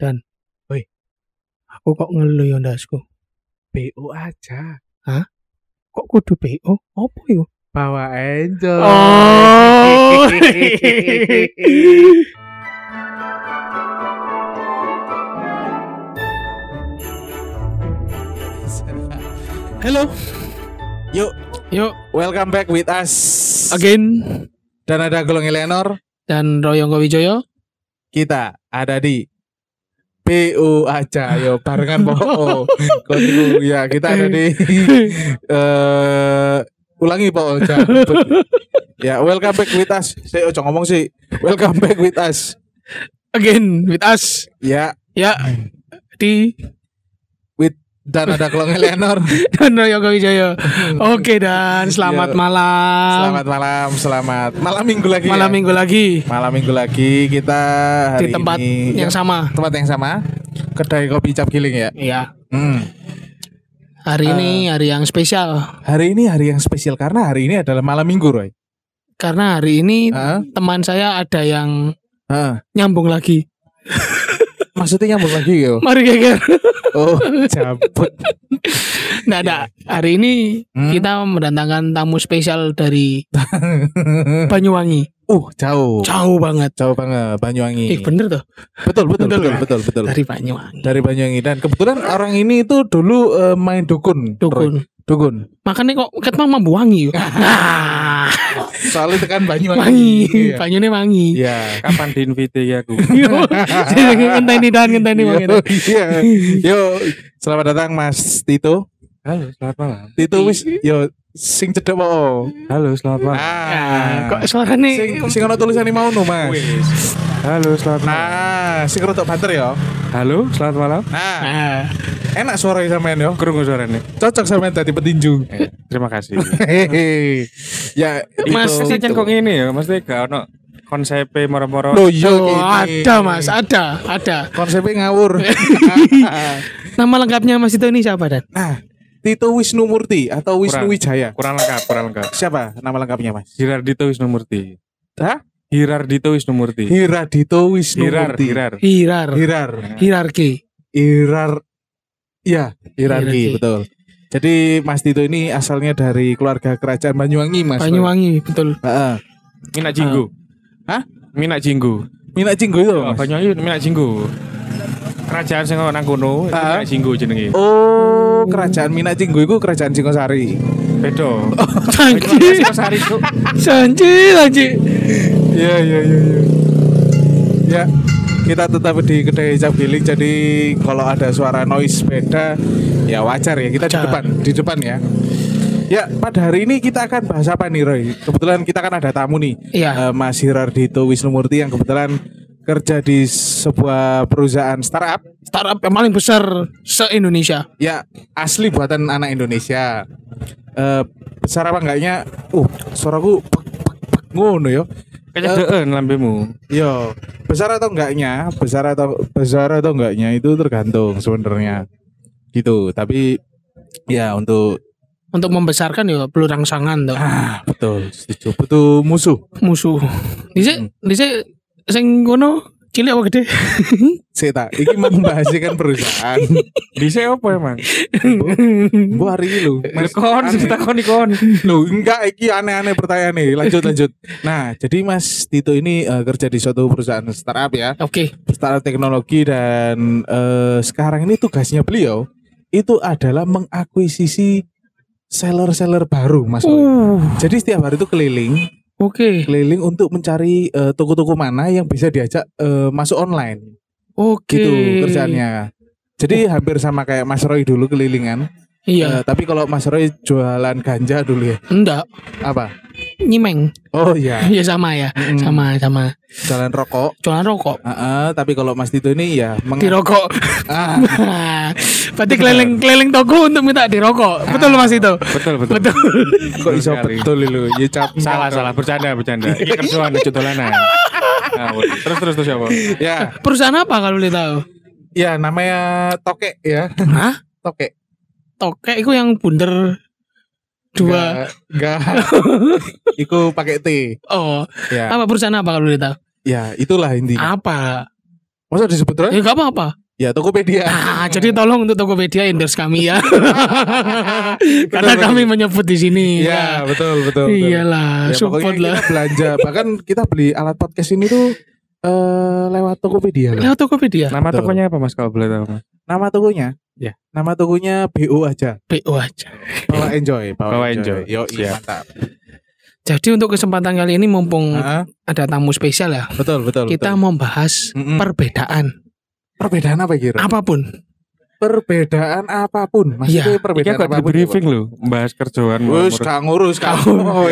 Dan. Woi. Aku kok ngeluh ya ndasku. BO aja. Kok kudu PO? Apa yo? Bawa enjoy. Oh. Halo. Yuk, Yuk, welcome back with us. again Dan ada Golong Eleanor. dan Royongko Wijoyo. Kita ada di BO aja yo barengan po. Ya kita ada di eh ulangi po aja. ya welcome back with us. Saya ojo ngomong sih. Welcome back with us. Again with us. Ya Ya. Di dan ada Golong Eleanor. dan Wijoyo. Oke dan selamat malam. Selamat malam, selamat malam minggu lagi. malam ya. minggu lagi Malam minggu lagi kita hari di tempat ini yang sama. tempat yang sama. Kedai kopi Cap Giling ya. Iya. Hmm. Hari ini hari yang spesial Hari ini hari yang spesial karena hari ini adalah malam minggu, Roy. karena hari ini Hah? teman saya ada yang Hah. nyambung lagi. Maksudnya nyambung lagi yo. Mari geger. Oh, cabut. Nggak ada. Hari ini Hmm? kita mendatangkan tamu spesial dari Banyuwangi. uh, jauh. Jauh banget. Jauh banget Banyuwangi. Eh bener tuh. betul, betul, betul betul, kan? betul, betul. Dari Banyuwangi. Dari Banyuwangi dan kebetulan orang ini itu dulu eh, main dukun. Dukun. Dukun. Makanya kok ket mah mambu wangi. Nah, Soalnya tekan Banyuwangi. wangi. Iya. Banyune wangi. Iya. Kapan di invite ya aku? Ngenteni dan ngenteni Yo, Bang. iya. Yo, selamat datang Mas Tito. Halo, selamat malam. Tito wis yo sing cedek po. Halo, selamat malam. Ah, kok suarane Sing sing ono tulisane mau no, Mas. Halo, selamat malam. Nah, sing rodok banter ya. Halo, selamat malam. Nah, Ah, enak suara sampean yo. Krungu suaranya. Cocok sampean tadi petinju. Eh, terima kasih. Hehehe. ya, Mas, itu. Mas, kok ngene ya? Mesti gak ono konsep moro-moro. Loh, iya oh, ada Mas, ada, ada. Konsepnya ngawur. Nama lengkapnya Mas itu ini siapa dan? nah, Tito Wisnu Murti atau Wisnu Kurang. Wijaya. Kurang lengkap, kurang lengkap. Siapa nama lengkapnya, Mas? Hirardito Wisnumurti. Hah? Hirardito Wisnumurti. Hiradito Wisnu Hirar, Murti. hirar. Hirar. Hirar. Hierarki. Hirar. Iya, hierarki, Hierarki. betul. Jadi Mas Tito ini asalnya dari keluarga kerajaan Banyuwangi, Mas. Banyuwangi, betul. Heeh. Minak Jinggu. Hah? Minak Jinggu. Minak Jinggo itu, Oh, Mas. Banyuwangi Minak Jinggu. Kerajaan sing nang kono, itu Ah. Minak Jinggu jenenge. Oh, kerajaan Minak Jinggo itu kerajaan Singosari. Bedo. Janji, Sari itu. janji, janji. Iya, iya, iya, iya. Ya, kita tetap di kedai Cap Giling jadi kalau ada suara noise sepeda ya wajar ya kita di Wajar. depan, di depan ya. Ya, pada hari ini kita akan bahas apa nih Roy? Kebetulan kita kan ada tamu nih. Iya. Eh, Mas Hirardito Wisnumurti yang kebetulan kerja di sebuah perusahaan startup Startup yang paling besar se-Indonesia. ya asli buatan anak Indonesia. Eh besar apa enggaknya? Uh, suaraku pek, pek, pek, ngono yo. Kecedean lambemu. Yo, besar atau enggaknya, besar atau besar atau enggaknya itu tergantung sebenarnya. Gitu, tapi ya untuk Untuk membesarkan ya perlu rangsangan tuh. ah betul, setuju. Butuh musuh. Musuh. Dise, dise sing ngono cilik apa gede? Seta, iki membahaskan perusahaan. Bisa apa emang? Bu hari ini lu. Kon, cerita kon kon. Loh, enggak iki aneh-aneh pertanyaan nih. Lanjut lanjut. Nah, jadi Mas Tito ini eh, kerja di suatu perusahaan startup ya, Oke. startup teknologi dan eh, sekarang ini tugasnya beliau itu adalah mengakuisisi seller-seller baru, Mas. Uh, Jadi setiap hari itu keliling, oke. keliling untuk mencari eh, toko-toko mana yang bisa diajak eh, masuk online. Oke. Gitu kerjaannya. Jadi hampir sama kayak Mas Roy dulu kelilingan. Iya. Eh, tapi kalau Mas Roy jualan ganja dulu ya. Enggak. Apa? Nyimeng. Oh iya, Iya sama ya. Mm-mm. Sama sama. jualan rokok. Jualan rokok. Heeh, tapi kalau Mas Tito ini ya meng- Dirokok. ah, Berarti keliling-keliling toko untuk minta dirokok. Betul Mas itu. Betul betul. Betul. kok iso betul lu. Ya cap Salah salah bercanda bercanda. Iki kerjaan lucu dolanan. Ngawur. Terus terus terus apa? Ya, Perusahaan apa kalau boleh tahu? ya namanya tokek ya. Hah? Tokek. Tokek itu yang bunder dua. Enggak. Iku pakai T. Oh, Ya. apa perusahaan apa kalau boleh tahu? Ya, itulah intinya. Apa? Masa disebut Roy? Ya enggak apa-apa. Ya Tokopedia. Nah, jadi tolong untuk Tokopedia endorse kami ya. Karena betul. kami menyebut di sini. Iya, betul betul. betul. Iyalah, Ya, support lah. kita belanja. Bahkan kita beli alat podcast ini tuh eh lewat Tokopedia loh. Lewat Tokopedia. Nama Betul. tokonya apa Mas kalau boleh tahu Mas? Nama tokonya? Ya. Nama tokonya BO aja. BO aja. Bawa enjoy, bawa, Bawa enjoy. enjoy. Yo, Siap. mantap. Jadi untuk kesempatan kali ini mumpung Heeh, ada tamu spesial ya, betul betul. kita betul. mau bahas Mm-mm. perbedaan perbedaan apa kira? apa pun. Perbedaan apa pun. Maksudnya Iya. Iki perbedaan di apa pun. briefing loh, bahas kerjaan Wes ngurus- gak ngurus kamu. Oh.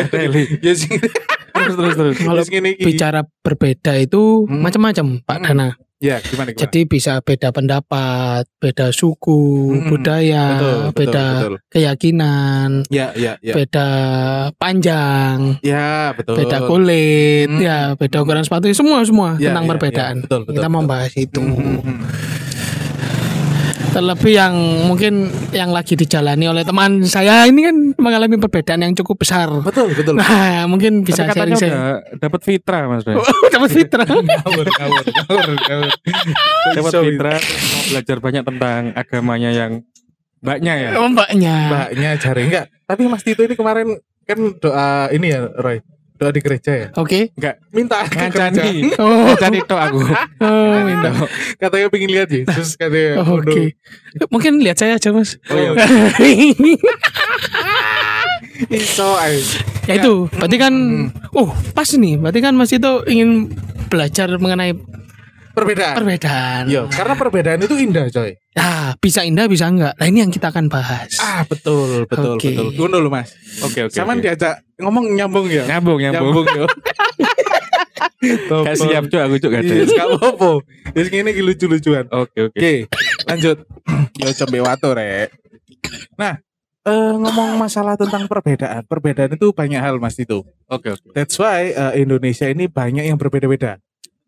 Ya sih. terus terus terus. Kalau. Bicara berbeda itu Hmm. macam-macam, Pak Hmm. Dana. Ya, gimana gimana? Jadi bisa beda pendapat, beda suku, Hmm, budaya, betul, betul, beda betul. keyakinan, Ya, ya, ya. beda panjang, Ya, betul. beda kulit, Hmm. ya beda ukuran sepatu, semua semua Ya, tentang ya, perbedaan. ya, betul, betul, Kita betul. membahas itu. Hmm, hmm, hmm. Terlebih yang mungkin yang lagi dijalani oleh teman saya ini kan mengalami perbedaan yang cukup besar. Betul, betul. Nah, mungkin bisa Tapi katanya udah dapat fitrah Mas. Roy. Dapat fitrah. Ngawur, ngawur, ngawur, ngawur. Dapat mau belajar banyak tentang agamanya yang mbaknya ya. Mbaknya. Mbaknya jari enggak. Tapi Mas Tito ini kemarin kan doa ini ya, Roy. Doa di gereja ya. Oke. Enggak Minta ngancani. Oh, Ngancani tok aku. oh, minta. Katanya pengen lihat Yesus katanya. Oh, Oke. Mungkin lihat saya aja, Mas. Oh, iya. Iso ae. ya itu, berarti kan oh, pas nih. Berarti kan Mas itu ingin belajar mengenai Perbedaan. perbedaan. Yo, karena perbedaan itu indah, coy. Nah, bisa indah bisa enggak. Nah, ini yang kita akan bahas. Ah, betul, betul, Oke. betul. Ngono lho, Mas. Oke oke. Sama oke. diajak ngomong nyambung ya. Nyambung nyambung. yo. Gak siap cuk aku gak ada. Iya, gak apa-apa. Wis ngene iki lucu-lucuan. Oke oke. Oke, lanjut. Yo coba wato, Rek. Nah, eh, ngomong masalah tentang perbedaan. Perbedaan itu banyak hal, Mas itu. Oke oke. That's why eh, Indonesia ini banyak yang berbeda-beda.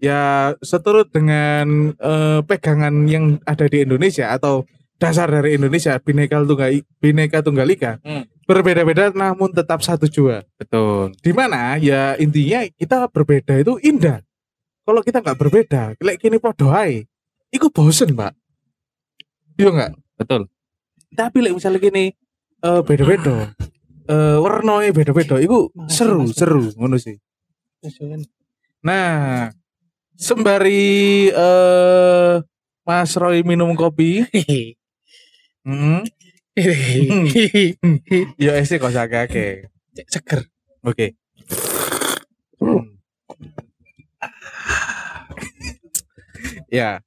Ya seturut dengan eh, pegangan yang ada di Indonesia atau dasar dari Indonesia Bhinneka Tunggal Bhinneka Tunggal Ika Hmm. berbeda-beda namun tetap satu jua. Betul. Di mana ya intinya kita berbeda itu indah. Kalau kita nggak berbeda, kayak kini podo ae. Iku bosen, Pak. Iya nggak? Betul. Tapi lek misalnya gini eh beda-beda. Eh warnanya beda-beda, iku seru, seru ngono sih. Nah, sembari eh Mas Roy minum kopi, hmm, ya ese kok sakake. Seger. Oke. Hmm. ya.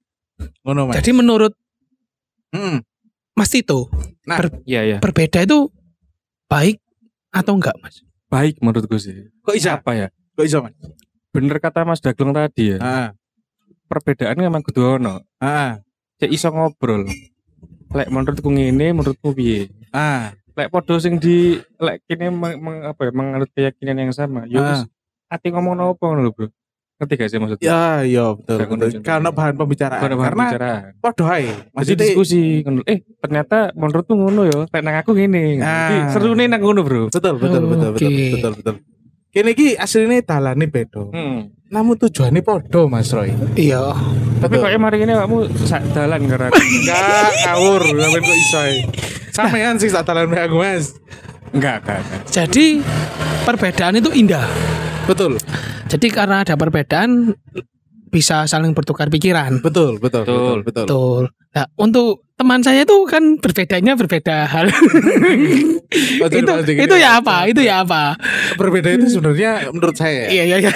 Ngono, Mas. Jadi menurut Hmm. Mas Tito, Iya iya. berbeda itu baik atau enggak, Mas? Baik menurutku sih. Kok bisa? Apa ya? Kok bisa, Mas? Bener kata Mas Daglong tadi ya. Ah, Perbedaan memang kudu ono. ah, Cek iso ngobrol. Lek menurutku ngene, menurutku piye? ah. Lek podo sing di lek kini meng, meng- apa ya menganut keyakinan yang sama. Ya wis ati ngomong nopo ngono lho, Bro. Ngerti gak sih maksudnya? Ya, iya betul. Betul. Karena bahan pembicaraan. Karena bahan Karena pembicaraan. podo ae. Jadi Maksudnya diskusi. Eh, ternyata menurutmu ngono ya. Lek nang aku ngene. Ah. Jadi seru nih nang ngono, Bro. betul, betul, Oh, betul, betul, oke. betul, betul. Kini ki aslinya dalane beda. Hmm. Namun tujuannya podo, Mas Roy. Iya. Tapi kok mari ini kamu sak dalan karena aku. Enggak, ngawur, sampean kok iso ae. Sampean sih sak dalan aku, Mas. enggak, enggak, enggak. Jadi perbedaan itu indah. Betul, Jadi karena ada perbedaan bisa saling bertukar pikiran. betul, betul, betul, Betul. betul. Betul. Nah, untuk teman saya itu kan berbedanya berbeda hal. Oh, itu itu ya. apa? Itu ya apa? Berbeda itu sebenarnya menurut saya. Iya iya iya.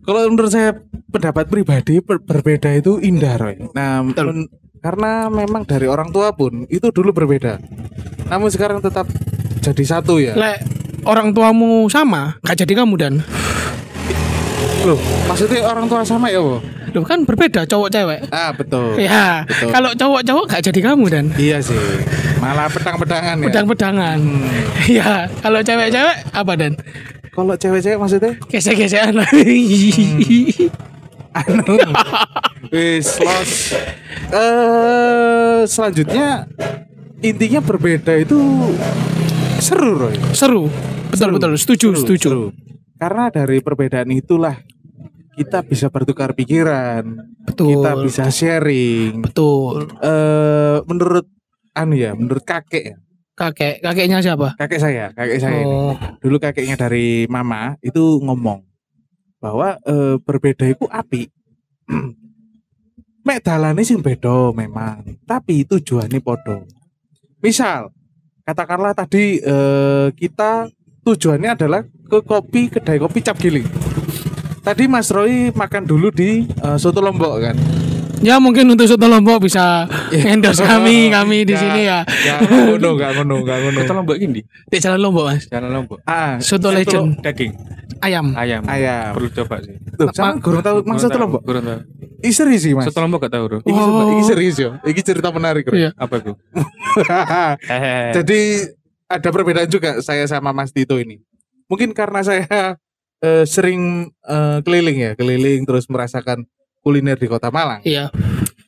Kalau menurut saya pendapat pribadi per- berbeda itu indah, Roy. Nah, men- karena memang dari orang tua pun itu dulu berbeda. Namun sekarang tetap jadi satu ya. Lek orang tuamu sama, gak jadi kamu dan. Loh, maksudnya orang tua sama ya, Wo? Loh kan berbeda cowok cewek. Ah, betul. Ya, Betul. kalau cowok-cowok gak jadi kamu dan. Iya sih. Malah pedang-pedangan ya. Pedang-pedangan. Hmm. Iya, kalau cewek-cewek apa dan? Kalau cewek-cewek maksudnya Gesek-gesekan lah. anu wis los eh selanjutnya intinya berbeda itu seru Roy Seru. Betul Seru. betul, setuju, Seru, setuju. seru. karena dari perbedaan itulah kita bisa bertukar pikiran Betul. kita bisa sharing. Betul. Eh menurut anu ya, menurut kakek ya. Kakek, kakeknya siapa? Kakek saya, kakek saya ini. Oh, Dulu kakeknya dari mama itu ngomong bahwa eh, berbeda itu api. Mek dalane sing beda memang, tapi tujuannya podo. Misal, katakanlah tadi eh, kita tujuannya adalah ke kopi kedai kopi cap giling. Tadi Mas Roy makan dulu di eh, soto lombok kan. ya mungkin untuk soto lombok bisa endorse kami, kami di Ya, sini ya. Ya, ngono, nggak ngono, nggak ngono. Kita lombok gini, Di Jalan Lombok mas. jalan lombok. Ah, Soto soto legend Daging, ayam. ayam. ayam. Perlu coba sih. Tuh, sama kurang tahu Mas soto lombok. Kurang tahu. Ih serius sih Mas. Soto lombok gak tahu, Bro. Iki, sumpah, iki Oh. serius yo. Iki cerita menarik. Bro. Iya. Apa itu? Hehehe. Jadi ada perbedaan juga saya sama Mas Tito ini. Mungkin karena saya eh, sering eh, keliling ya, keliling terus merasakan kuliner di Kota Malang. Iya.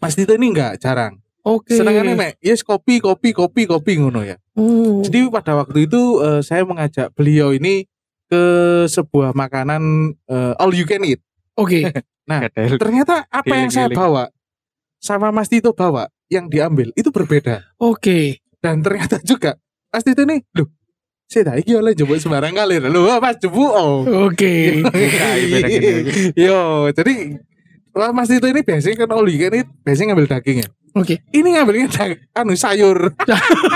Mas Tito ini enggak jarang. Oke. Senangannya mek, yes kopi, kopi, kopi, kopi ngono ya. Oh. Jadi pada waktu itu eh, saya mengajak beliau ini ke sebuah makanan eh, all you can eat. Oke. Gadel. Ternyata apa yang saya bawa sama Mas Tito bawa yang diambil itu berbeda. Oke. dan ternyata juga Mas Tito nih loh saya tak iki oleh jemput sembarang kali. Loh Mas jemput oh. Oke. beda gini. yo jadi Mas Tito ini biasanya kan oli kan? Ini biasanya ngambil daging ya Oke. ini ngambilnya anu sayur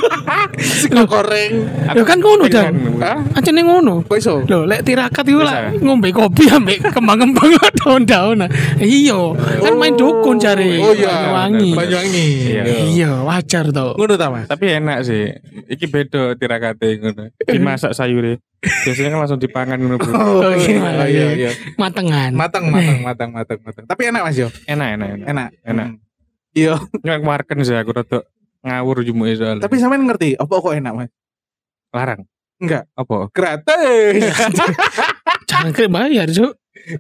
sego goreng Ya kan ngono dan. Hah? Aja nih ngono. kok iso Loh, lek tirakat Bisa. lah ngombe kopi ambek kembang-kembang daun-daun. Iya, kan main dukun cari oh iya wangi. Banyuwangi Iya. Iya, wajar toh. ngono ta Mas Tapi enak sih. Iki beda tirakate ngono. Dimasak sayure. Biasanya kan langsung dipangan ngono, Bro. oh iya, iya iya Matengan. matang matang matang matang matang tapi enak Mas yo Enak, enak, enak. enak Enak. Hmm. iya Nyok marken sih aku rada ngawur jumuke soalnya. tapi sampean ngerti apa kok enak Mas larang. enggak Apa? gratis Jangan kira bayar, Cuk.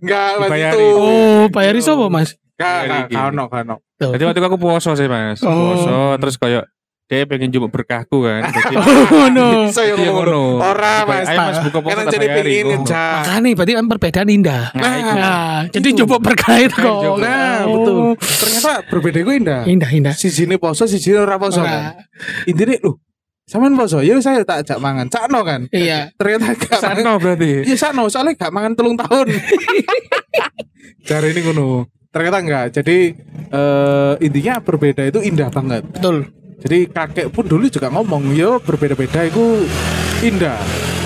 Enggak, Mas itu. Oh, bayari sapa, Mas? Enggak, enggak, ono, ono. Tuh. Jadi waktu aku puasa sih, Mas. Oh. Puasa terus kayak dia pengen jemput berkahku kan. Jadi Oh, no. Iya, ngono. Ora, Mas. Ayo Mas buka Kan tak jadi ngono. ngejak. Makanya berarti kan perbedaan indah. Nah. Nah, jadi Itu. coba berkait kok. Coba. Nah, Oh. betul. Ternyata berbeda gue indah. Indah, indah. Si jine poso, si jine ora poso. Ora. kan. Intinya, lu, sampean poso, ya saya tak ajak mangan. Sakno kan. Iya. Ternyata gak. Sano berarti. Iya sakno, soalnya gak mangan telung tahun. Cara ini ngono. Ternyata enggak. Jadi eh, intinya berbeda itu indah banget. Betul. Jadi kakek pun dulu juga ngomong, yo berbeda-beda itu indah.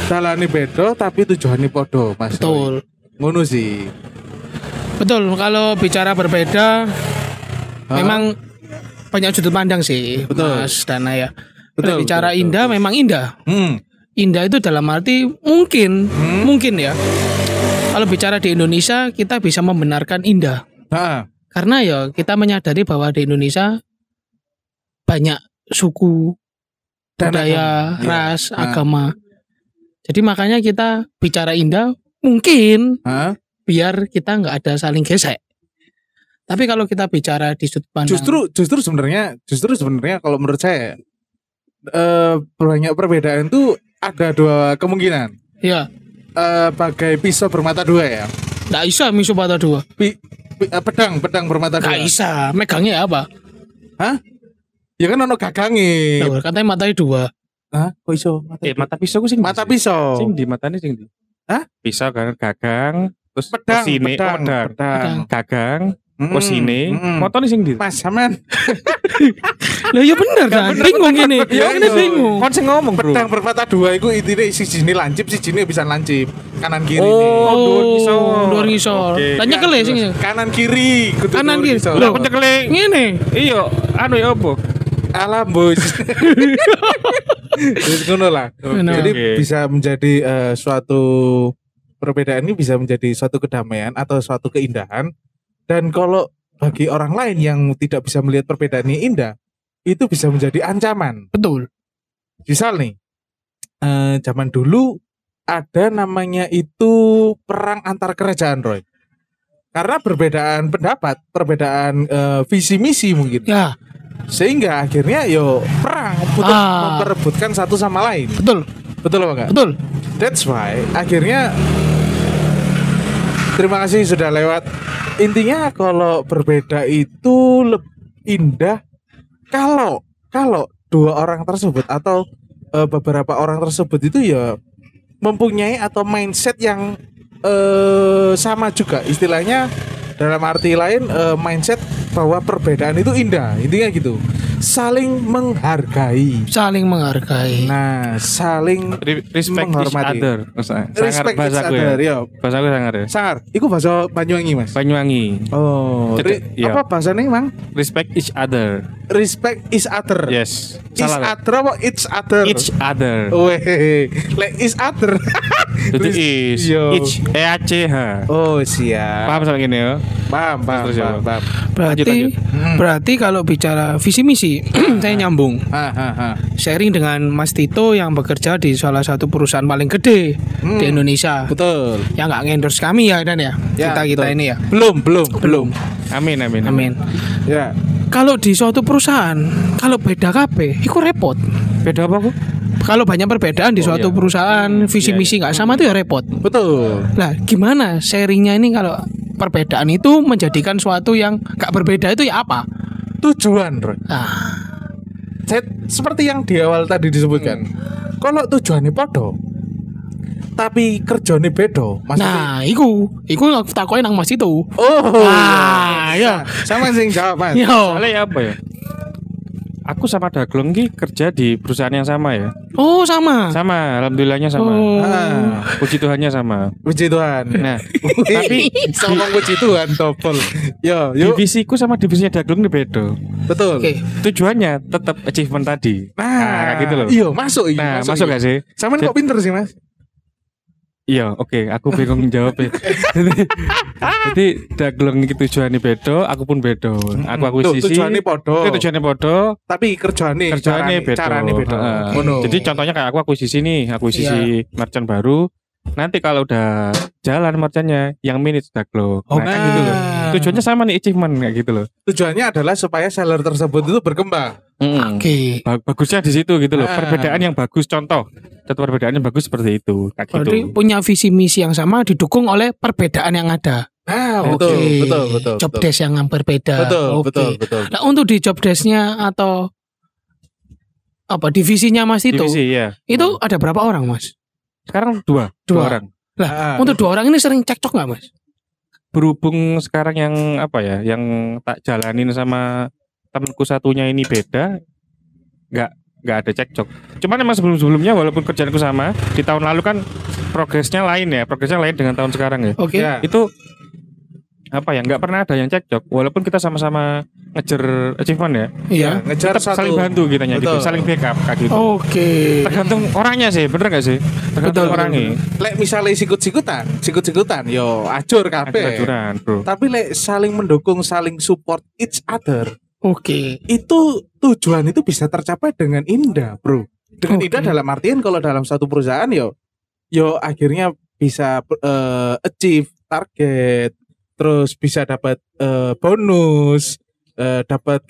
Dalane beda tapi tujuannya podo, Mas. Betul. Ngono sih. Betul. Kalau bicara berbeda, Hah? memang banyak sudut pandang sih, Betul. Mas Dana ya. Betul, bicara betul, indah, memang indah. Hmm. Indah itu dalam arti mungkin, Hmm. mungkin ya. Kalau bicara di Indonesia, kita bisa membenarkan indah. Nah, Karena ya kita menyadari bahwa di Indonesia banyak suku, Dan budaya, agama. Iya. ras, Nah. agama. Jadi makanya kita bicara indah mungkin Hah? biar kita nggak ada saling gesek. Tapi kalau kita bicara di sudut pandang justru justru sebenarnya justru sebenarnya kalau menurut saya eh banyak perbedaan tuh ada dua kemungkinan. ya Eh bagai pisau bermata dua ya. nggak bisa misu patah dua. Pi- pi- eh, pedang pedang bermata dua. Nggak bisa. Megangnya apa? Ya kan ono gagange. Loh, katanya matanya dua. Hah? Kok iso? Mata, Eh, mata pisau ku sing mata pisau. Sing di matanya sing di. Hah? Pisau kan gagang, terus pedang, ke sini, pedang, oh, pedang. pedang. Gagang, Hmm, ke sini, hmm. motornya sing di. Mas sampean Lah ya bener kan. Bingung ini. Ya, ini bingung. Kon sing ngomong, Bro. pedang bermata dua itu intinya si jini lancip si jini bisa lancip kanan kiri Oh, nih. dhuwur ngisor. Dhuwur ngisor. Oke. Lah nyekel ya sing. kanan kiri kudu Kanan kiri. Loh, Aku cekle. Ngene. Iya, anu ya apa? Alam bos Jadi ngono lah. Jadi bisa menjadi eh, suatu perbedaan ini bisa menjadi suatu kedamaian atau suatu keindahan. Dan kalau bagi orang lain yang tidak bisa melihat perbedaan ini indah itu bisa menjadi ancaman. Betul. misal nih eh, zaman dulu ada namanya itu perang antar kerajaan Roy. Karena perbedaan pendapat perbedaan eh, visi misi mungkin. Ya, sehingga akhirnya yo perang untuk Ah. memperebutkan satu sama lain betul. betul apa enggak Betul. that's why akhirnya Terima kasih sudah lewat. Intinya kalau berbeda itu lebih indah kalau kalau dua orang tersebut atau eh, beberapa orang tersebut itu ya mempunyai atau mindset yang eh sama juga istilahnya dalam arti lain eh, mindset bahwa perbedaan itu indah intinya gitu saling menghargai Saling menghargai. nah saling Re- respect each Menghormati. other. Sangar respect bahasa each aku other ya. ya Bahasa aku sangar ya. sangar iku bahasa Banyuwangi mas Banyuwangi. oh ri- iya. apa bahasanya mang Respect each other. respect each other Yes. Lah. other apa each other? Each other. Weh, like is other. Jadi is. Yo. Each. E A C H. Oh siap. Paham sama gini ya? Paham, paham, Terus ya, paham, paham. Berarti lanjut. Hmm. berarti kalau bicara visi misi saya nyambung. Ha, ha, ha. Sharing dengan Mas Tito yang bekerja di salah satu perusahaan paling gede Hmm. di Indonesia. Betul. Yang nggak ngendorse kami ya dan ya. Ya, kita kita betul. ini ya. Belum, belum, belum. Amin amin. Amin. Ya. Kalau di suatu perusahaan, kalau beda KB, itu repot. Beda apa kok? Kalau banyak perbedaan di Oh, suatu iya. perusahaan, visi Iya, misi nggak sama itu ya repot. Betul. Lah, gimana sharingnya ini kalau perbedaan itu menjadikan suatu yang gak berbeda itu ya apa? Tujuan, Bro. Ah, Saya- seperti yang di awal tadi disebutkan. Kalau tujuannya podo, tapi kerjanya bedo, maksudnya nah, iku, iku aku takokin nang Mas itu. Oh, Ah, ya. sama sing jawab, Mas. Yo. Soalnya apa ya? Aku sama Daglong ki kerja di perusahaan yang sama ya. Oh, sama. Sama, alhamdulillahnya sama. Oh. Ah, Puji Tuhannya sama. puji Tuhan. Nah, tapi Ngomong puji Tuhan topol. Yo, yuk. divisiku sama divisinya Daglong ini beda. Betul. Oke. Tujuannya tetap achievement tadi. Nah, kayak gitu loh. Iya, masuk iya. Nah, masuk gak sih? Sama kok pinter sih, Mas? Iya, oke, aku bingung jawabnya. Jadi, jadi Daglong iki tujuannya beda, aku pun beda. Aku aku Tuh, sisi. tujuannya podo. Itu tujuannya podo, Tapi kerjane kerjaannya beda. Carane beda. Heeh. Ngono. Jadi contohnya kayak aku akuisisi nih, akuisisi merchant baru. Nanti kalau udah jalan merchantnya, yang minute Daglong. Oh, Nah, kan gitu loh. Tujuannya sama nih achievement kayak gitu loh. tujuannya adalah supaya seller tersebut itu berkembang. Mm. Oke. Ba- bagusnya di situ gitu loh. Ah. Perbedaan yang bagus contoh. Satu perbedaan yang bagus seperti itu. Kayak Berarti gitu. punya visi misi yang sama didukung oleh perbedaan yang ada. Oke. betul, betul, betul. Job desk yang berbeda. Betul, Oke. betul, betul. Nah, untuk di job desk-nya atau apa divisinya Mas itu, Divisi ya. itu ada berapa orang, Mas? Sekarang dua, dua, Dua. orang. Ah, Untuk dua orang ini sering cekcok nggak, Mas? Berhubung sekarang yang apa ya, yang tak jalanin sama temanku satunya ini beda, nggak nggak ada cekcok. Cuman emang sebelum sebelumnya walaupun kerjaanku sama, di tahun lalu kan progresnya lain ya, progresnya lain dengan tahun sekarang ya. Oke. ya. Itu apa ya, nggak pernah ada yang cekcok, walaupun kita sama-sama ngejar achievement ya. Iya. ngejar Tetap satu. saling bantu gitu, Betul. saling backup kayak gitu. Oke. Tergantung orangnya sih, bener gak sih? Betul, Tergantung orangnya. Lek misalnya sikut-sikutan, sikut-sikutan, yo ajur kabeh. Aturan, bro. Tapi lek saling mendukung, saling support each other, Oke. itu tujuan itu bisa tercapai dengan indah, bro. Dengan Oke. indah dalam artian kalau dalam satu perusahaan yo, yo akhirnya bisa eh, achieve target, terus bisa dapat eh, bonus, eh, dapat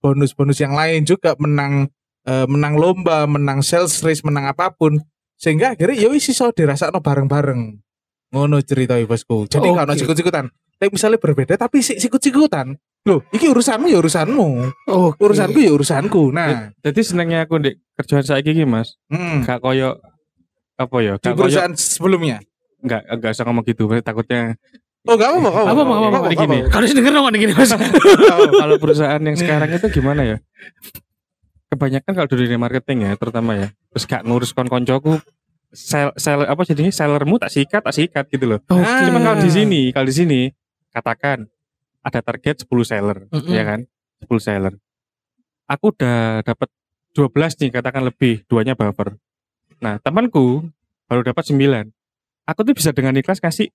bonus-bonus yang lain juga menang eh, menang lomba, menang sales race, menang apa pun, sehingga akhirnya yo isi so dirasakno bareng-bareng. Ngono cerita bosku. Jadi kalau Oke. sikut-sikutan, Lek misalnya berbeda tapi si- sikut-sikutan. Loh, iki urusanmu ya urusanmu. Oke. Urusanku ya urusanku. Nah, Jadi senengnya aku di kerjaan saya gini mas, hmm. gak koyo apa ya? di Gak koyo perusahaan sebelumnya. nggak nggak usah ngomong gitu, takutnya Oh, enggak apa-apa. Apa apa apa apa. Gini. Kalau denger dong gini, Mas. kalau perusahaan yang sekarang itu gimana ya? Kebanyakan kalau di dunia marketing ya, terutama ya, terus gak ngurus kon-koncoku, sel, sel apa jadinya sellermu tak sikat tak sikat gitu loh. Oke. Ah. Cuman kalau di sini, kalau di sini katakan ada target 10 seller, Mm-mm. ya kan? 10 seller. Aku udah dapat 12 nih katakan lebih, duanya buffer. Nah, temanku baru dapat 9. Aku tuh bisa dengan ikhlas kasih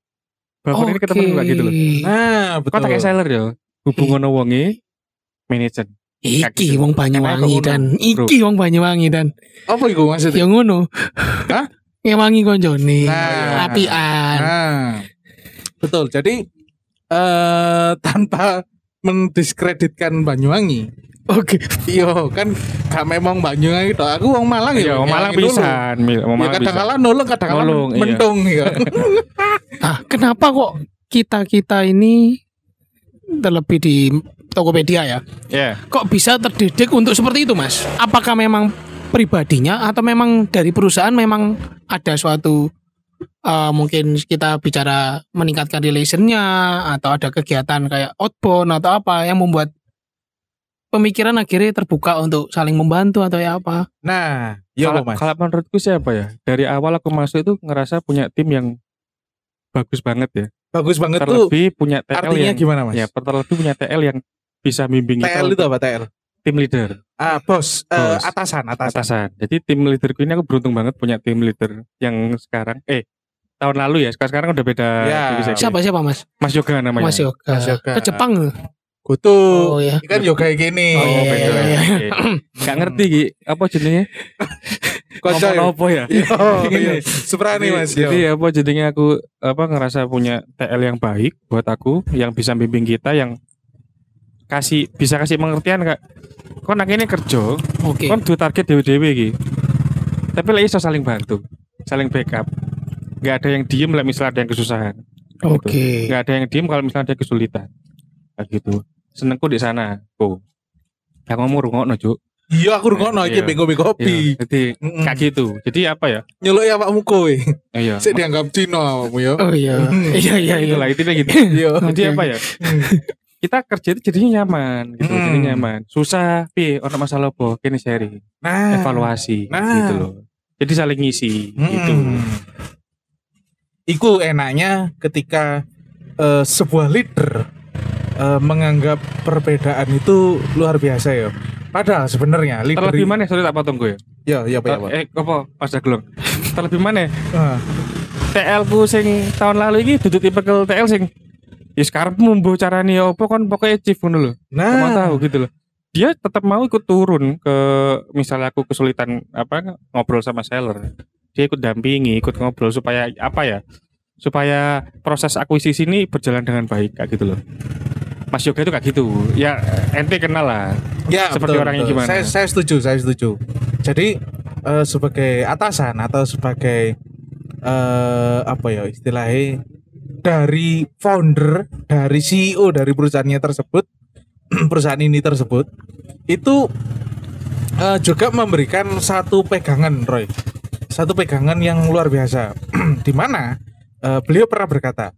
buffer ini ke temanku kayak gitu loh. Nah, Kok betul. tak kayak seller ya? Hubungan wonge manajer. Iki gitu. wong Banyuwangi kok dan iki wong Banyuwangi dan Apa itu maksudnya? yang ngono. Hah? Ngewangi konjone. Nah. Apian. Nah, betul. Jadi eh tanpa mendiskreditkan Banyuwangi. Oke. Iya, kan gak memang Banyuwangi toh. Aku wong Malang ya. Ya, wong Malang Ngewangi dulu. pisan, mil- wong Ya Malang kadang pisan. kala nolong, kadang kala Nolong, iya. mentung ya. Ah, kenapa kok kita kita ini terlebih di Tokopedia ya. Ya. Kok bisa terdidik untuk seperti itu, Mas? Apakah memang pribadinya atau memang dari perusahaan memang ada suatu eh, mungkin kita bicara meningkatkan relationnya atau ada kegiatan kayak outbound atau apa yang membuat pemikiran akhirnya terbuka untuk saling membantu atau ya apa? Nah, ya kalau, Mas. kalau menurutku siapa ya? Dari awal aku masuk itu ngerasa punya tim yang bagus banget ya. Bagus banget tuh. Terlebih punya TL Artinya yang gimana, Mas? ya terlebih punya TL yang bisa bimbing TL kita itu apa TL? Tim leader Ah, bos, Eh, Bos. atasan, atasan. atasan. Jadi tim leaderku ini aku beruntung banget punya tim leader yang sekarang eh tahun lalu ya sekarang sekarang udah beda Ya. divisi. Siapa siapa, Mas? Mas Yoga namanya. Mas Yoga. Mas Yoga. Ke Jepang. Kutu. Oh ya. Kan yoga kayak gini. Oh, iya, iya, iya. Oke. Nggak ngerti Ki, apa jenenge? Kocok. Apa ya? Oh, Gini. iya. Suprani Jadi- Mas. Jadi apa jadinya aku apa ngerasa punya TL yang baik buat aku yang bisa bimbing kita yang kasih bisa kasih pengertian kak. Kon akhirnya kerja, Oke. kon du target dewe-dewe iki. Tapi lagi iso saling bantu, saling backup. Gak ada yang diem lah misalnya ada yang kesusahan. Kayak gitu. Oke. Gak ada yang diem kalau misalnya ada kesulitan. Kayak gitu. Senengku di sana. Oh. Yang ngomong rungokno, Juk. Iya, aku ngono iki Iya. bego-bego kopi. Iya, Jadi Mm-mm. kayak gitu. Jadi apa ya? Nyeluk ya awakmu kowe. Iya. Sik dianggap Cina awakmu ya. Oh iya. Iya iya iya. Itulah intinya gitu. Iya. Jadi Oke. apa ya? Kita kerja itu jadinya nyaman gitu, Hmm. jadi nyaman. Susah, pi, ono masalah apa, kini sharing, Nah, evaluasi, Nah. gitu loh. Jadi saling ngisi, Mm-mm. gitu. Iku enaknya ketika eh, sebuah leader eh, menganggap perbedaan itu luar biasa ya. Padahal sebenarnya leader Terlebih mana? Sorry tak potong gue. Ya, ya, Pak. ya, Pak. Eh, apa? Pas Daglong. Terlebih mana? Ah, TL ku sing tahun lalu ini duduk tipe ke TL sing ya sekarang mumbuh carane ya apa kan pokoknya chief ngono lho. Kamu Nah, tahu gitu loh. Dia tetap mau ikut turun ke misalnya aku kesulitan apa ngobrol sama seller. Dia ikut dampingi, ikut ngobrol supaya apa ya? Supaya proses akuisisi ini berjalan dengan baik kayak gitu loh. Mas Yoga itu kayak gitu. Ya ente kenal lah. ya seperti orangnya gimana? Saya, saya setuju, saya setuju. Jadi eh, sebagai atasan atau sebagai eh apa ya istilahnya dari founder, dari CEO dari perusahaannya tersebut, perusahaan ini tersebut itu eh, juga memberikan satu pegangan, Roy. Satu pegangan yang luar biasa. Di mana eh, beliau pernah berkata,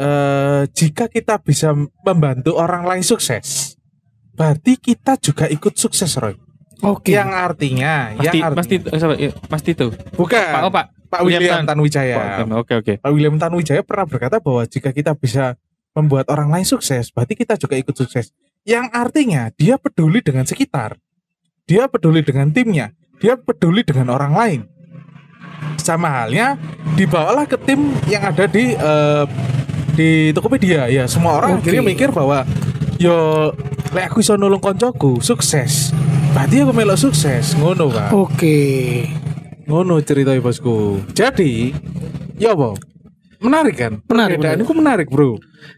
eh, jika kita bisa membantu orang lain sukses, berarti kita juga ikut sukses, Roy. Oke. Yang artinya, Pasti yang pasti artinya? Ya, pasti itu. bukan Pak oh Pak. Pak William William Tan. Tanuwijaya. Pak, Oke oke. Pak William Tanuwijaya pernah berkata bahwa jika kita bisa membuat orang lain sukses, berarti kita juga ikut sukses. Yang artinya dia peduli dengan sekitar, dia peduli dengan timnya, dia peduli dengan orang lain. Sama halnya dibawalah ke tim yang ada di eh, di Tokopedia ya. Semua orang Oke. akhirnya mikir bahwa yo lek aku iso nulung koncoku sukses. Berarti aku melok sukses, ngono Pak. Oke. Ngono ceritanya bosku. Jadi, ya apa? Menarik kan? Menarik, Perbedaan menarik. itu menarik bro.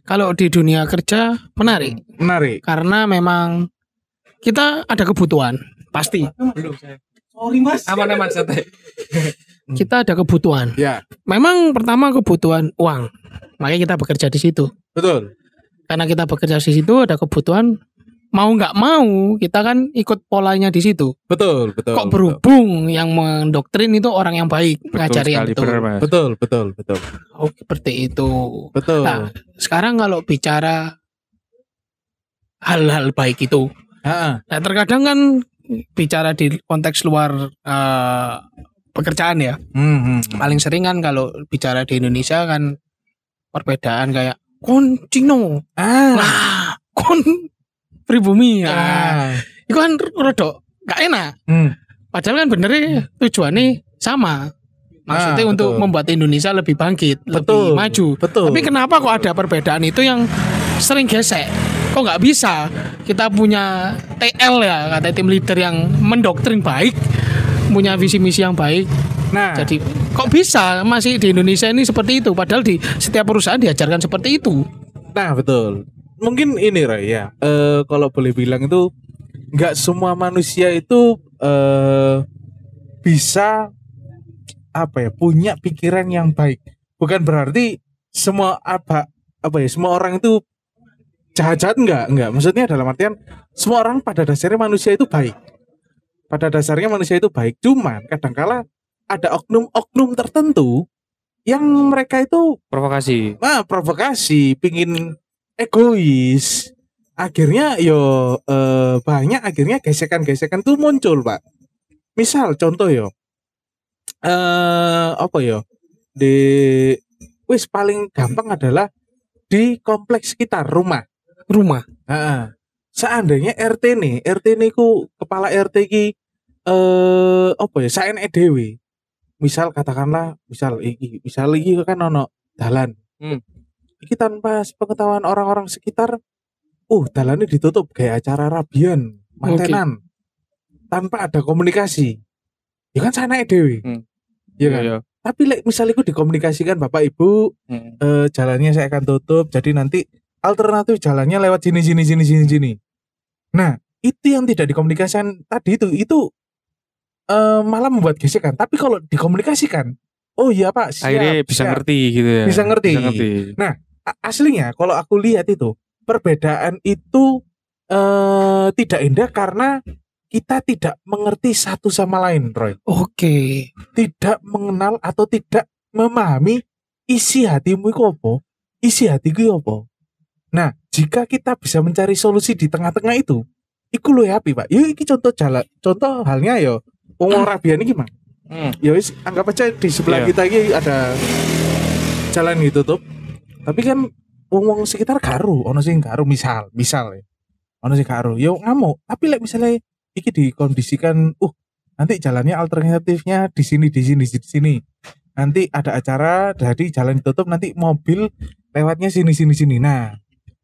Kalau di dunia kerja menarik Menarik. karena memang kita ada kebutuhan pasti Belum saya. Sorry mas. Aman aman santai. kita ada kebutuhan. Ya, Memang pertama kebutuhan uang, makanya kita bekerja di situ. betul. Karena kita bekerja di situ ada kebutuhan mau nggak mau kita kan ikut polanya di situ. Betul, betul. Kok berhubung yang mendoktrin itu orang yang baik ngajari yang sekali, betul. benar, Mas. Betul, betul, betul. Oh seperti itu. Betul. Nah, sekarang kalau bicara hal-hal baik itu, Ha, nah terkadang kan bicara di konteks luar eh, pekerjaan ya, hmm, hmm. paling sering kan kalau bicara di Indonesia kan perbedaan kayak kon Cino, Ah, kon pribumi, ya. ah. itu kan rodok gak enak. Hmm. Padahal kan benernya tujuannya sama. Maksudnya Ah, untuk betul. membuat Indonesia lebih bangkit, Betul. lebih maju. Betul. Tapi kenapa kok ada perbedaan itu yang sering gesek? Kok nggak bisa? Kita punya TL ya, kata tim leader yang mendoktrin baik, punya visi misi yang baik. Nah, Jadi kok bisa masih di Indonesia ini seperti itu? Padahal di setiap perusahaan diajarkan seperti itu. nah betul. Mungkin ini Roy ya. Eh kalau boleh bilang itu nggak semua manusia itu eh bisa apa ya punya pikiran yang baik. Bukan berarti semua apa apa ya semua orang itu jahat-jahat enggak enggak maksudnya dalam artian semua orang pada dasarnya manusia itu baik pada dasarnya manusia itu baik cuman kadangkala ada oknum-oknum tertentu yang mereka itu Provokasi. ah, provokasi pingin egois. Akhirnya yo eh, banyak akhirnya gesekan-gesekan tuh muncul pak. Misal contoh yo. Eh apa yo? Di wis paling gampang adalah di kompleks sekitar rumah. Rumah? Heeh. seandainya RT nih RT niku kepala RT ki eh apa ya saya dhewe. Misal katakanlah misal iki misal iki kan ono dalan. Hmm. Iki tanpa pengetahuan orang-orang sekitar uh dalannya ditutup kayak acara rabian mantenan tanpa ada komunikasi ya kan sana dhewe Hmm. Iya kan Iya. tapi lek misal itu dikomunikasikan bapak ibu Mm. eh, jalannya saya akan tutup jadi nanti alternatif jalannya lewat sini sini sini sini sini nah itu yang tidak dikomunikasikan tadi itu itu eh, malah membuat gesekan tapi kalau dikomunikasikan oh iya pak siap, Akhirnya bisa siap. ngerti gitu ya. Bisa ngerti. Bisa ngerti. A- aslinya kalau aku lihat itu perbedaan itu eh, tidak indah karena kita tidak mengerti satu sama lain Roy oke tidak mengenal atau tidak memahami isi hatimu itu apa, isi hatiku apa. Nah, jika kita bisa mencari solusi di tengah-tengah itu, iku happy, Pak. Yuk iki contoh jalan, contoh halnya yo wong wong rabian iki, Mang. Hmm. Ya wis anggap aja di sebelah Iya. kita iki ada jalan ditutup. Tapi kan wong wong sekitar garu, ono sing garu misal, misal ya. Ono sing garu, yo ngamuk. Tapi lek misalnya iki dikondisikan, uh nanti jalannya alternatifnya di sini di sini di sini. Nanti ada acara dari jalan ditutup nanti mobil lewatnya sini sini sini. Nah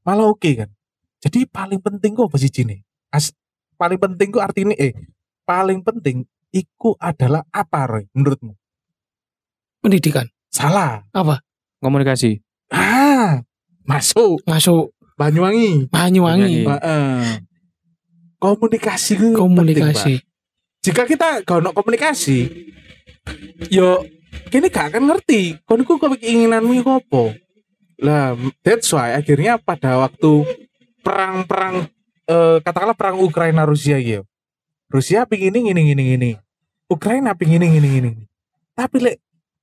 malah oke kan? Jadi paling penting kok apa sih Cine As, paling penting kok artinya eh paling penting iku adalah apa Roy menurutmu? Pendidikan. Salah. Komunikasi. Ah masuk. Masuk. Banyuwangi. Banyuwangi. Banyuwangi. Heeh. komunikasi ku penting, komunikasi. Jika kita gak ono komunikasi yo kini gak akan ngerti kon iku keinginanmu iku apa? Lah that's why akhirnya pada waktu perang-perang eh, katakanlah perang Ukraina Rusia gitu Rusia pingin ini gini gini gini Ukraina pingin ini gini gini tapi lek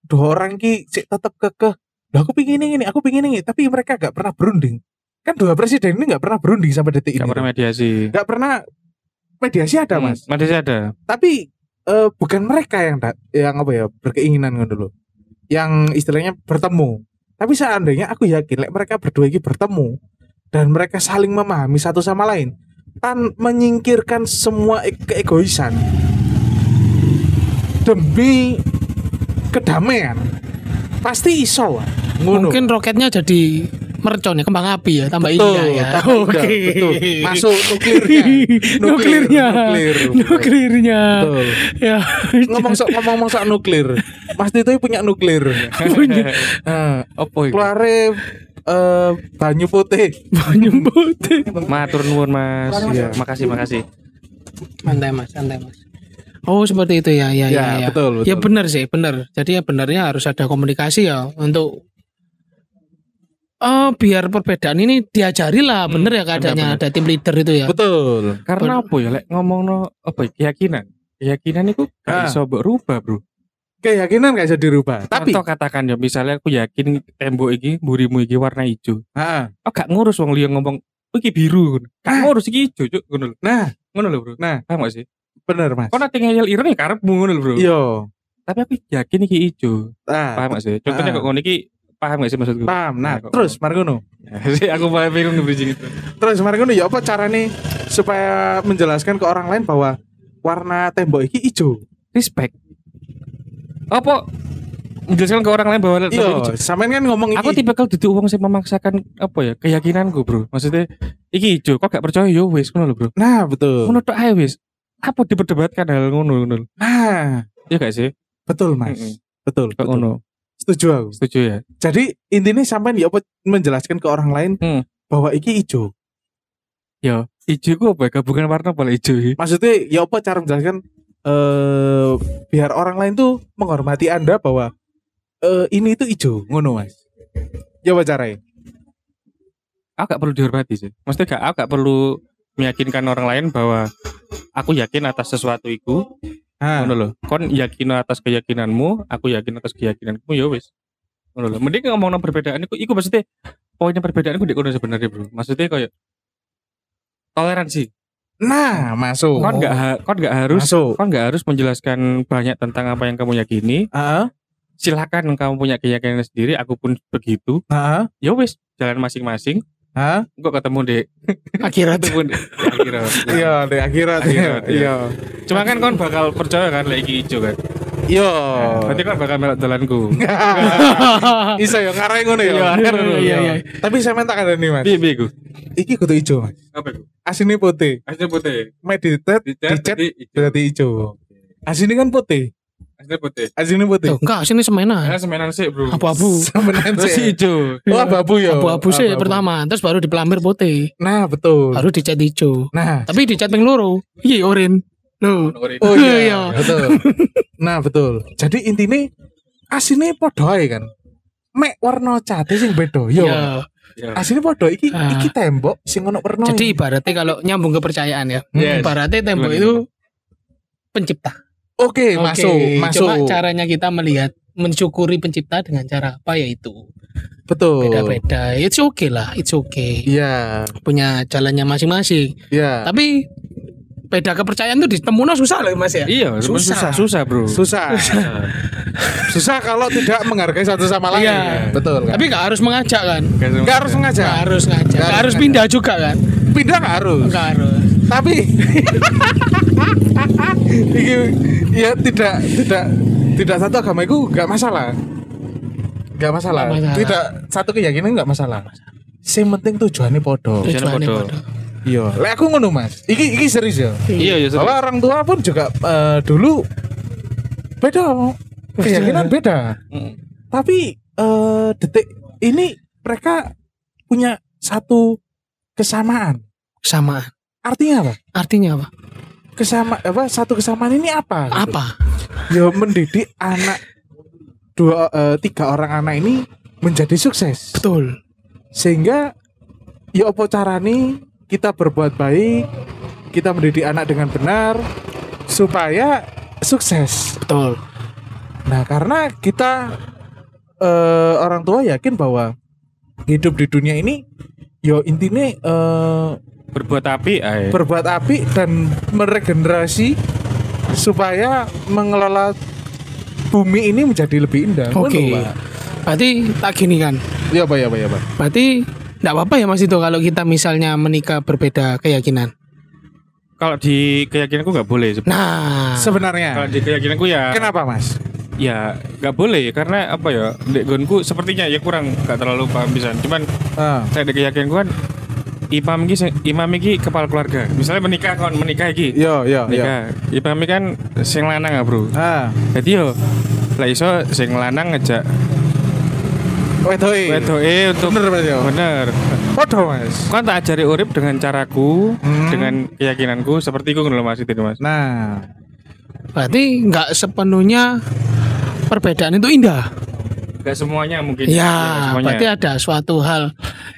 dua orang ki sik tetap kekeh lah aku pingin ini aku pingin ini. Tapi mereka gak pernah berunding. Kan dua presiden ini gak pernah berunding sampai detik Gak ini pernah mediasi. gak pernah mediasi ada Hmm, mas. Mediasi ada. tapi eh, bukan mereka yang yang apa ya berkeinginan ngono dulu yang istilahnya bertemu. Tapi seandainya aku yakin lek mereka berdua ini bertemu dan mereka saling memahami satu sama lain tan menyingkirkan semua e- keegoisan demi kedamaian pasti iso ngono. Mungkin roketnya jadi mercon ya kembang api ya tambah betul, indah ya. oke. betul. masuk nuklirnya nuklirnya. nuklir, nuklirnya. Betul. Ya. Ngomong sok ngomong sok nuklir. Mas Tito punya nuklir. Punya. Nah, Apa itu? keluare eh, banyu putih. Banyak putih. Matur nuwun Mas. Iya. Makasih makasih. santai mas santai mas oh seperti itu ya ya ya, ya. betul betul ya benar sih benar jadi ya benarnya harus ada komunikasi ya untuk Oh, biar perbedaan ini diajari lah, Hmm, bener ya keadaannya ada tim leader itu ya. betul Karena apa ya lek ngomong no apa ya, keyakinan. Keyakinan itu Ah. gak iso mbok rubah, Bro. keyakinan gak bisa dirubah tapi Contoh katakan ya misalnya aku yakin tembok iki burimu iki warna hijau. ah, Oh gak ngurus wong liya ngomong "Oh, iki biru. ngono. Gak Ah. ngurus iki hijau, Cuk, ngono nah Ngono lho, Bro. Nah. paham gak sih? Bener mas Kok nanti ngeyel ireng ya karepmu ngono Bro. yo Tapi aku yakin iki hijau. nah, Paham gak sih? Contohnya Ah. kok ngono iki paham gak sih maksudku? paham nah kok- terus Margono sih aku paling bingung nge-bridging itu. terus Margono ya apa caranya supaya menjelaskan ke orang lain bahwa warna tembok ini hijau Respect. Apa menjelaskan ke orang lain bahwa iya sampean kan ngomong Aku iki tipe kalau duduk uang sih memaksakan apa ya keyakinanku bro. Maksudnya iki hijau kok gak percaya yo wis ngono lho bro. nah betul Ngono tok ae wis. Apa diperdebatkan hal ngono ngono. nah Iya gak sih? betul mas Mm-mm. betul, Kok betul. ngono. setuju aku Setuju ya? Jadi intinya sampai ya apa menjelaskan ke orang lain Hmm. bahwa iki hijau. Ya, hijau ku apa? ya? Gabungan warna boleh hijau iki. Maksudnya ya apa cara menjelaskan eh biar orang lain tuh menghormati Anda bahwa eh ini itu hijau, ngono Mas. Ya apa caranya? aku gak perlu dihormati sih. Maksudnya gak aku gak perlu meyakinkan orang lain bahwa aku yakin atas sesuatu itu Ah, ngono lho. Kon yakin atas keyakinanmu, aku yakin atas keyakinanku ya wis. Ngono lho. Mending ngomong perbedaan iku iku maksudnya poinnya perbedaan iku kono sebenarnya, Bro. Maksudnya kayak toleransi. Nah, masuk. Kon gak ha- kon gak harus masuk. kon gak harus menjelaskan banyak tentang apa yang kamu yakini. Heeh. Silakan kamu punya keyakinan sendiri, aku pun begitu. Heeh. Ya wis, jalan masing-masing. Hah? Kok ketemu di akhirat ketemu di akhirat. Iya, di akhirat. Akhirat, iya. Iya. Cuma kan kon bakal percaya kan lagi hijau kan. Iya. Berarti kon bakal melok dalanku. Iso ya ngarai ngono ya. Iya, akhir ngono. iya iya Tapi saya minta nih Mas. Piye piye ku? Iki kudu ijo, Mas. Apa ku? Asine putih. Asli putih. Meditate jadi hijau. berarti ijo. Asine kan putih. Asli putih. Asine putih. Tuh, enggak sini semena Karena semenan sih, Bro. abu-abu Semenan Terus sih. hijau. Oh, abu-abu ya. abu-abu sih Abu-abu. pertama terus baru dipelambir putih Nah, betul. baru dicat hijau Nah, tapi dicat ping loro iya oren Loh. oh Iya. iya, betul. Nah, betul. Jadi intinya asine padha ae kan. Mek warna cate sing beda. Yo. Iya. Asine padha iki Ah. iki tembok sing ono warna. Jadi ibaratnya kalau nyambung kepercayaan ya, Yes. ibaratnya tembok Gimana, itu pencipta. Oke, Oke, masuk, masuk. Cuma caranya kita melihat mensyukuri pencipta dengan cara apa ya itu Betul. beda-beda. It's okay lah, it's okay. Iya, Punya jalannya masing-masing. iya. Tapi beda kepercayaan tuh ditemuno susah loh mas ya. Iya, Susah. susah, susah, Bro. Susah. Susah kalau tidak menghargai satu sama lain. Iya. Betul kan? Tapi nggak harus mengajak kan? Nggak harus Nggak ngajak. harus ngajak. Nggak Nggak harus harus pindah juga kan? Pindah nggak harus. Nggak harus. Tapi iki ya tidak tidak tidak satu agama itu nggak masalah. Nggak masalah. Masalah. Tidak satu keyakinan nggak masalah. Yang penting tujuannya podo. Tujuannya podo. podo. Iya. Lek aku ngono Mas. Iki iki serius ya. Iya, iya, Soalnya orang tua pun juga eh, dulu beda keyakinan beda. Mm. Tapi eh, detik ini mereka punya satu kesamaan. Sama. Artinya apa? Artinya apa? Kesama apa? Satu kesamaan ini apa? Apa? Ya mendidik anak dua eh, tiga orang anak ini menjadi sukses. Betul. Sehingga ya apa carane kita berbuat baik, kita mendidik anak dengan benar supaya sukses. Betul. Nah, karena kita eh, orang tua yakin bahwa hidup di dunia ini yo intinya eh, Berbuat api, ae. berbuat api dan meregenerasi supaya mengelola bumi ini menjadi lebih indah. Oke. Pak. Berarti tak gini kan. Iya, Pak, ya, Pak, ya, Pak. Berarti enggak apa-apa ya Mas itu kalau kita misalnya menikah berbeda keyakinan. Kalau di keyakinanku nggak boleh. sebenarnya. Nah, Sebenarnya. Kalau di keyakinanku ya, Kenapa, Mas? ya nggak boleh karena apa ya? Dek gonku sepertinya ya kurang nggak terlalu paham bisa. Cuman Ah, saya di keyakinanku kan imam iki imam iki kepala keluarga. Misalnya menikah kon menikah iki. yo, yo, yo. Imam iki kan sing lanang ya, Bro. Ah, Jadi yo lah iso sing lanang ngejak wedoke. wedoke untuk Bener, Mas, ya? Bener. Podo, Mas. Kan tak ajari urip dengan caraku, Hmm. dengan keyakinanku seperti itu ngono Mas itu Mas. Nah, berarti enggak sepenuhnya perbedaan itu indah. Gak semuanya mungkin. Ya, Nggak semuanya. berarti ada suatu hal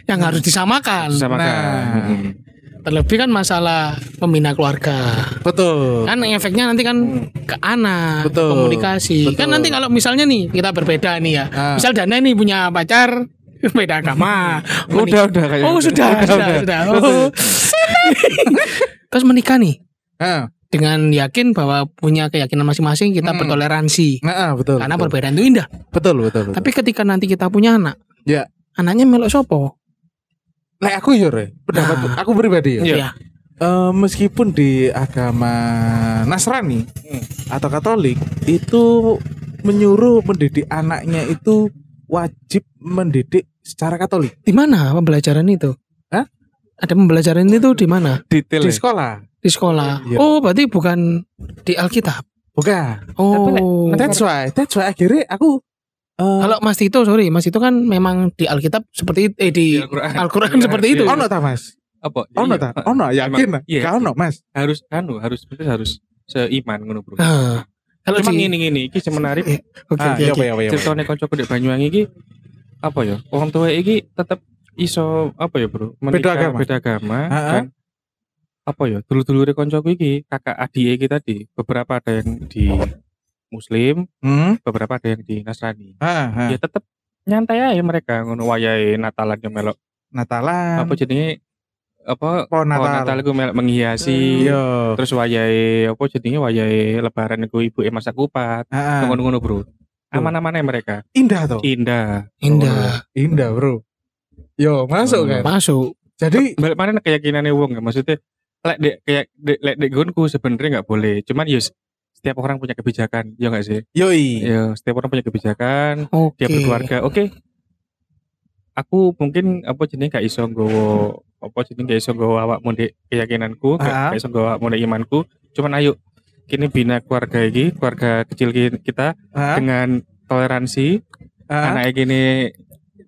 yang harus disamakan. Sama Nah. kan. Terlebih kan masalah membina keluarga. betul. Kan efeknya nanti kan ke anak, Betul. komunikasi. Betul. Kan nanti kalau misalnya nih kita berbeda nih ya. Ah. Misal Dana nih punya pacar beda agama. Menik- Udah udah kayak Oh, gitu. sudah, sudah, sudah. Oh. Terus menikah nih Ah, dengan yakin bahwa punya keyakinan masing-masing kita Hmm. bertoleransi. nah, ah, betul. Karena betul. perbedaan itu indah. betul, betul, betul. Tapi ketika nanti kita punya anak, Ya. anaknya melok sopo? Lek aku yo, Re. Pendapat Nah. aku pribadi ya. Iya. Ya. Eh, meskipun di agama Nasrani Hmm. atau Katolik itu menyuruh mendidik anaknya itu wajib mendidik secara Katolik Di mana pembelajaran itu? Hah? Ada pembelajaran itu di mana? Detail. di ya? sekolah. Di sekolah. Iya. Oh, berarti bukan di Alkitab. Bukan. Oh. That's why, that's why akhirnya aku eh, Kalau Mas Tito, sorry, Mas Tito kan memang di Alkitab seperti itu, eh di Al-Quran. Al-Quran seperti itu. ono ta Mas? Apa? Ono Iya. ta? Ono yakin? Iya. Gak ono Mas. Harus anu, harus betul harus seiman ngono, Bro. Nah, kalau Cuma ngene ngene iki sing menarik Eh, Oke, Ah, oke, iya, oke. iya, iya, iya. ceritane kancaku di Banyuwangi iki apa ya? Orang tua iki tetep iso apa ya bro Beda menikah agama. beda agama dan apa ya dulu dulu koncoku iki kakak adik iki tadi beberapa ada yang di muslim Hmm. beberapa ada yang di nasrani Ha, ha. ya tetep nyantai aja mereka ngono wayahe natalan yang melok Natalan. apa jenenge apa pohon pohon Natal. natal iku melok menghiasi Iya. terus wayahe apa jenenge wayahe lebaran iku ibu masak kupat Ha, ha. ngono-ngono bro aman-aman aja mereka Indah tuh. indah Indah. Indah, Bro. Yo, masuk Hmm. kan. Masuk. Jadi balik mana keyakinannya wong ya maksudnya lek dek kayak dek lek dek gonku sebenarnya nggak boleh cuman yus setiap orang punya kebijakan ya nggak sih yoi. ya setiap orang punya kebijakan Oke. dia berkeluarga oke aku mungkin apa jenis gak iso nggowo apa jenis gak iso nggowo awakmu ndek keyakinanku gak, Ah. gak iso nggowo awakmu ndek imanku cuman ayo kini bina keluarga ini keluarga kecil ki- kita Ha, dengan toleransi ha. anak gini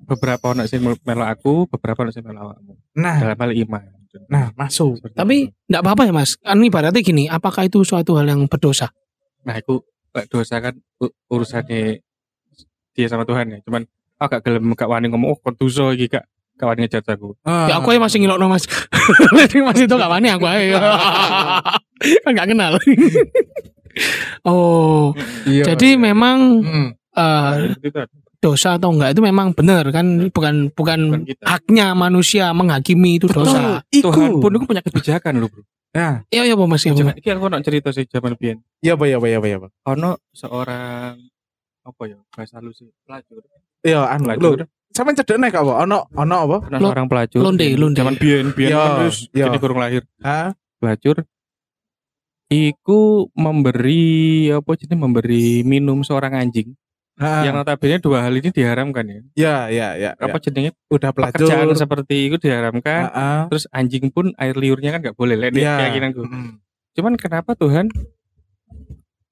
beberapa anak sing melo aku beberapa anak sing melo awakmu Nah, dalam hal iman nah masuk. Seperti Tapi enggak apa-apa ya Mas. Kan ibaratnya gini, apakah itu suatu hal yang berdosa? Nah aku lek dosa kan urusannya dia sama Tuhan ya cuman aku gak gelem gak wani ngomong oh kon dosa iki gak gak wani ngejat aku Ya aku aja masih ngilokno Mas. Jadi Mas itu gak wani aku aja. kan gak kenal. oh, Iya, jadi iya. memang Itu ada. dosa atau enggak itu memang benar kan bukan bukan Bukan kita. haknya manusia menghakimi itu dosa. Iku. Tuhan pun itu punya kebijakan loh bro Nah, Iya iya Pak Mas ya. Pak. Iki aku nak cerita sih zaman biyen iya apa ya apa ya apa ya apa. ono seorang apa ya bahasa halus sih pelacur Iya, anu lho. pelacur Sampeyan cedek nek apa? Ono ono apa? ono seorang pelacur londe, londe. zaman biyen biyen Iya, kan wis iya. jadi kurang lahir Ha? pelacur iku memberi apa jenis memberi minum seorang anjing Ha. yang notabene dua hal ini diharamkan ya Ya, ya, ya. apa ya. jenisnya Udah pelacur. pekerjaan seperti itu diharamkan Ha, ha. terus anjing pun air liurnya kan nggak boleh lihat Iya. keyakinanku Mm. cuman kenapa Tuhan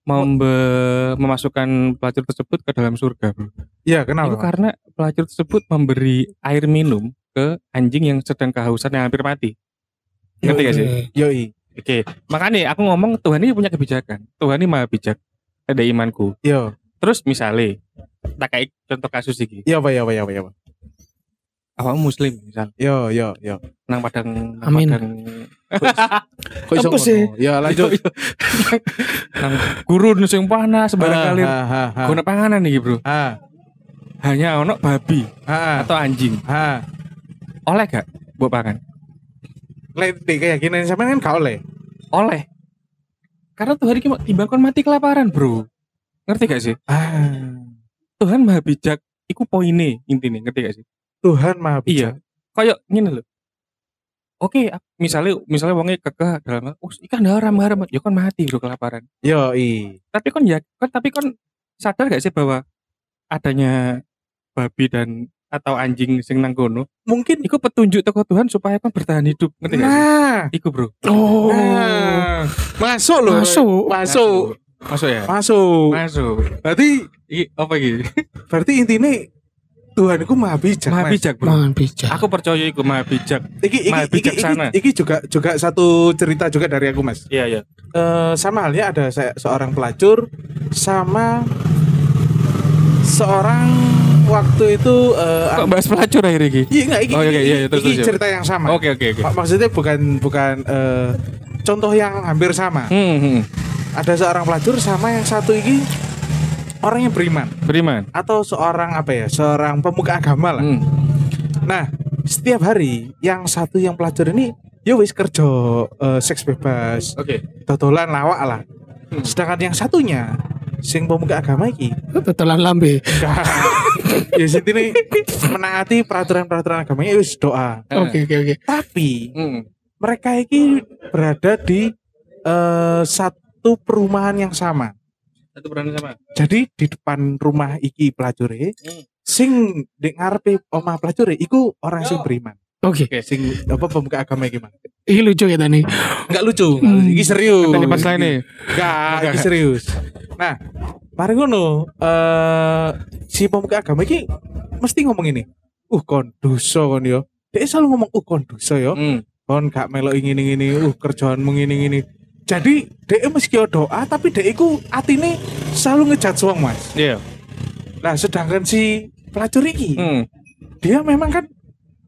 membe- memasukkan pelacur tersebut ke dalam surga bro Iya, itu kenapa? karena pelacur tersebut memberi air minum ke anjing yang sedang kehausan yang hampir mati ngerti gak sih. Yoi. oke makanya aku ngomong Tuhan ini punya kebijakan Tuhan ini maha bijak ada imanku Yo. Terus misalnya tak kayak contoh kasus ini Iya apa ya apa ya apa ya apa. awak muslim misal Yo, yo, yo. nang padang nang Amin. padang Kok iso ngono? Ya lanjut. nang gurun sing panas sembarang kali guna panganan nih bro Ha, hanya ono babi ha, atau anjing ha. oleh gak buat pangan Lek di keyakinan sampean kan gak oleh. oleh karena Tuhan ini mau timbangkan mati kelaparan bro ngerti gak sih Ah. Tuhan maha bijak iku poinnya intinya ngerti gak sih Tuhan maha bijak. iya kayak gini loh oke misalnya misalnya wongnya kekeh dalam oh ikan haram haram ya kan mati bro kelaparan Yo, i. tapi kan ya kan tapi kan sadar gak sih bahwa adanya babi dan atau anjing sing nang kono Mungkin iku petunjuk toko Tuhan supaya kan bertahan hidup ngerti gak sih Nah, iku bro Oh. nah. Masuk loh. Masuk. Masuk. Masuk ya Masuk. masuk Berarti Iki apa gitu berarti intinya Tuhan itu maha bijak. maha bijak bro Mohon bijak. aku percaya iku maha bijak Iki iki, Maha iki, iki, bijaksana. iki juga juga satu cerita juga dari aku mas. iya iya Eh, sama halnya ada se- seorang pelacur sama seorang waktu itu eh, kok bahas pelacur akhir ini Iya enggak iki, Oh, iya, iki- iya, iya, terus, iki terus, cerita yang sama. oke oke oke Mak- Maksudnya bukan bukan eh, contoh yang hampir sama. hmm, hmm. Ada seorang pelacur sama yang satu ini orang yang beriman beriman atau seorang apa ya, seorang pemuka agama lah. hmm. Nah, setiap hari yang satu yang pelacur ini ya wis kerja eh, seks bebas, oke totolan lawak lah. Hmm. Sedangkan yang satunya sing pemuka agama iki Tetelan lambe. ya sini menaati peraturan-peraturan agamanya ya wis doa. Oke oke oke. Tapi Hmm. mereka ini berada di eh, satu perumahan yang sama. satu berani sama Jadi di depan rumah iki pelacure, Hmm. sing di ngarepe omah pelacure iku orang sing beriman. Oke. oke Sing apa pemuka agama iki mah. Ini lucu ya tadi. Enggak lucu, Hmm. iki serius. Tadi pas lain nih Enggak, iki Enggak. serius. Nah, mari ngono, eh si pemuka agama iki mesti ngomong ini. Uh, kon dosa kon yo. Dia selalu ngomong, uh kon dosa yo. hmm. kon gak melok ingin ini uh kerjaanmu ngini ngini jadi dia meski doa tapi dia iku atine selalu ngejat wong mas iya nah sedangkan si pelacur iki hmm. dia memang kan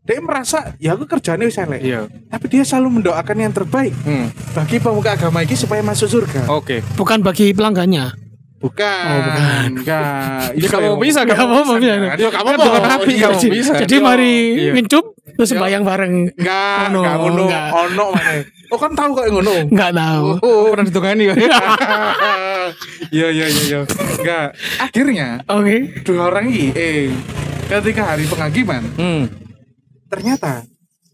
dia merasa ya aku kerjanya wis elek. Iya. Tapi dia selalu mendoakan yang terbaik Hmm. bagi pemuka agama ini supaya masuk surga. Oke. Bukan bagi pelanggannya. Bukan. Oh, bukan. Enggak. Ya, kamu bisa, Gak apa-apa, bisa. Ayo kamu mau bukan api, Iya, kamu bisa. Jadi Yo. mari Iya. ngincup terus sembayang bareng. Enggak, enggak ngono. Ono mana? Oh kan tahu kok ngono. Enggak tahu. Oh, Pernah ditungani ya? Iya iya iya iya. Enggak. Akhirnya Oke. dua orang ini eh ketika hari penghakiman Hmm. ternyata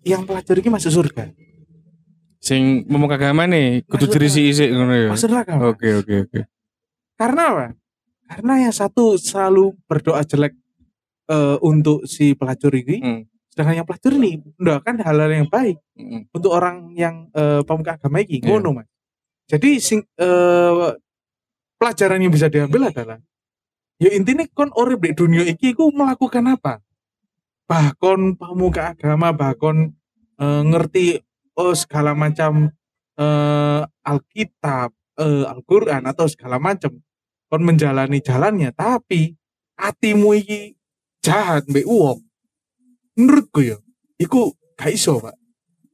yang pelacur ini masuk surga. Sing ngomong agama nih, kudu Maksudnya- jerisi isik ngono ya. Masuk neraka. Oke oke oke. Karena apa? Karena yang satu selalu berdoa jelek eh, untuk si pelacur ini, Hmm. sedangkan yang pelacur ini mendoakan hal-hal yang baik Hmm. untuk orang yang eh, pemuka agama ini. Iya. Ngono, Mas. Jadi sing eh, pelajaran yang bisa diambil adalah ya intinya kon urip di dunia iki ku melakukan apa? Bahkan pemuka agama bahkan eh, ngerti oh segala macam eh, Alkitab, eh, Al-Qur'an atau segala macam kon menjalani jalannya tapi hatimu iki jahat mbek wong. Menurutku ya, iku gak iso, Pak.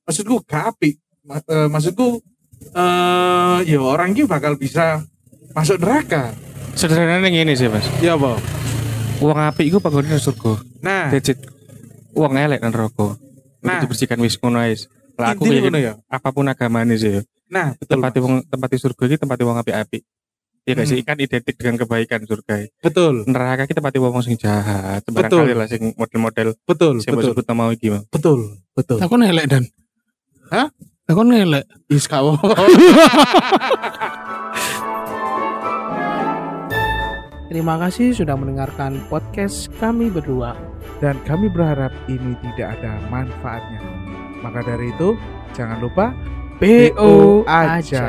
Maksudku gak apik. Eh, maksudku eh ya orang ini bakal bisa masuk neraka. Sederhananya ngene sih, Mas. Ya apa? Uang apik iku pagone nang surga. Nah, Decit. Uang elek nang neraka. Nah. Dibersihkan wis ngono. Lah aku ngono ya. apa pun agamanya sih ya. Nah, betul. Tempat wong tempat di surga iki tempat wong apik-apik. Ya gak sih Hmm. kan identik dengan kebaikan surga. Betul. Neraka kita tempat wong sing jahat. Betul. lah sing model-model Betul, sing betul. sebut nama iki, Mas. Betul, betul. Aku nelek dan. Hah? Aku nelek. Is kawo. Terima kasih sudah mendengarkan podcast kami berdua. Dan kami berharap ini tidak ada manfaatnya. Maka dari itu, jangan lupa BO aja. aja.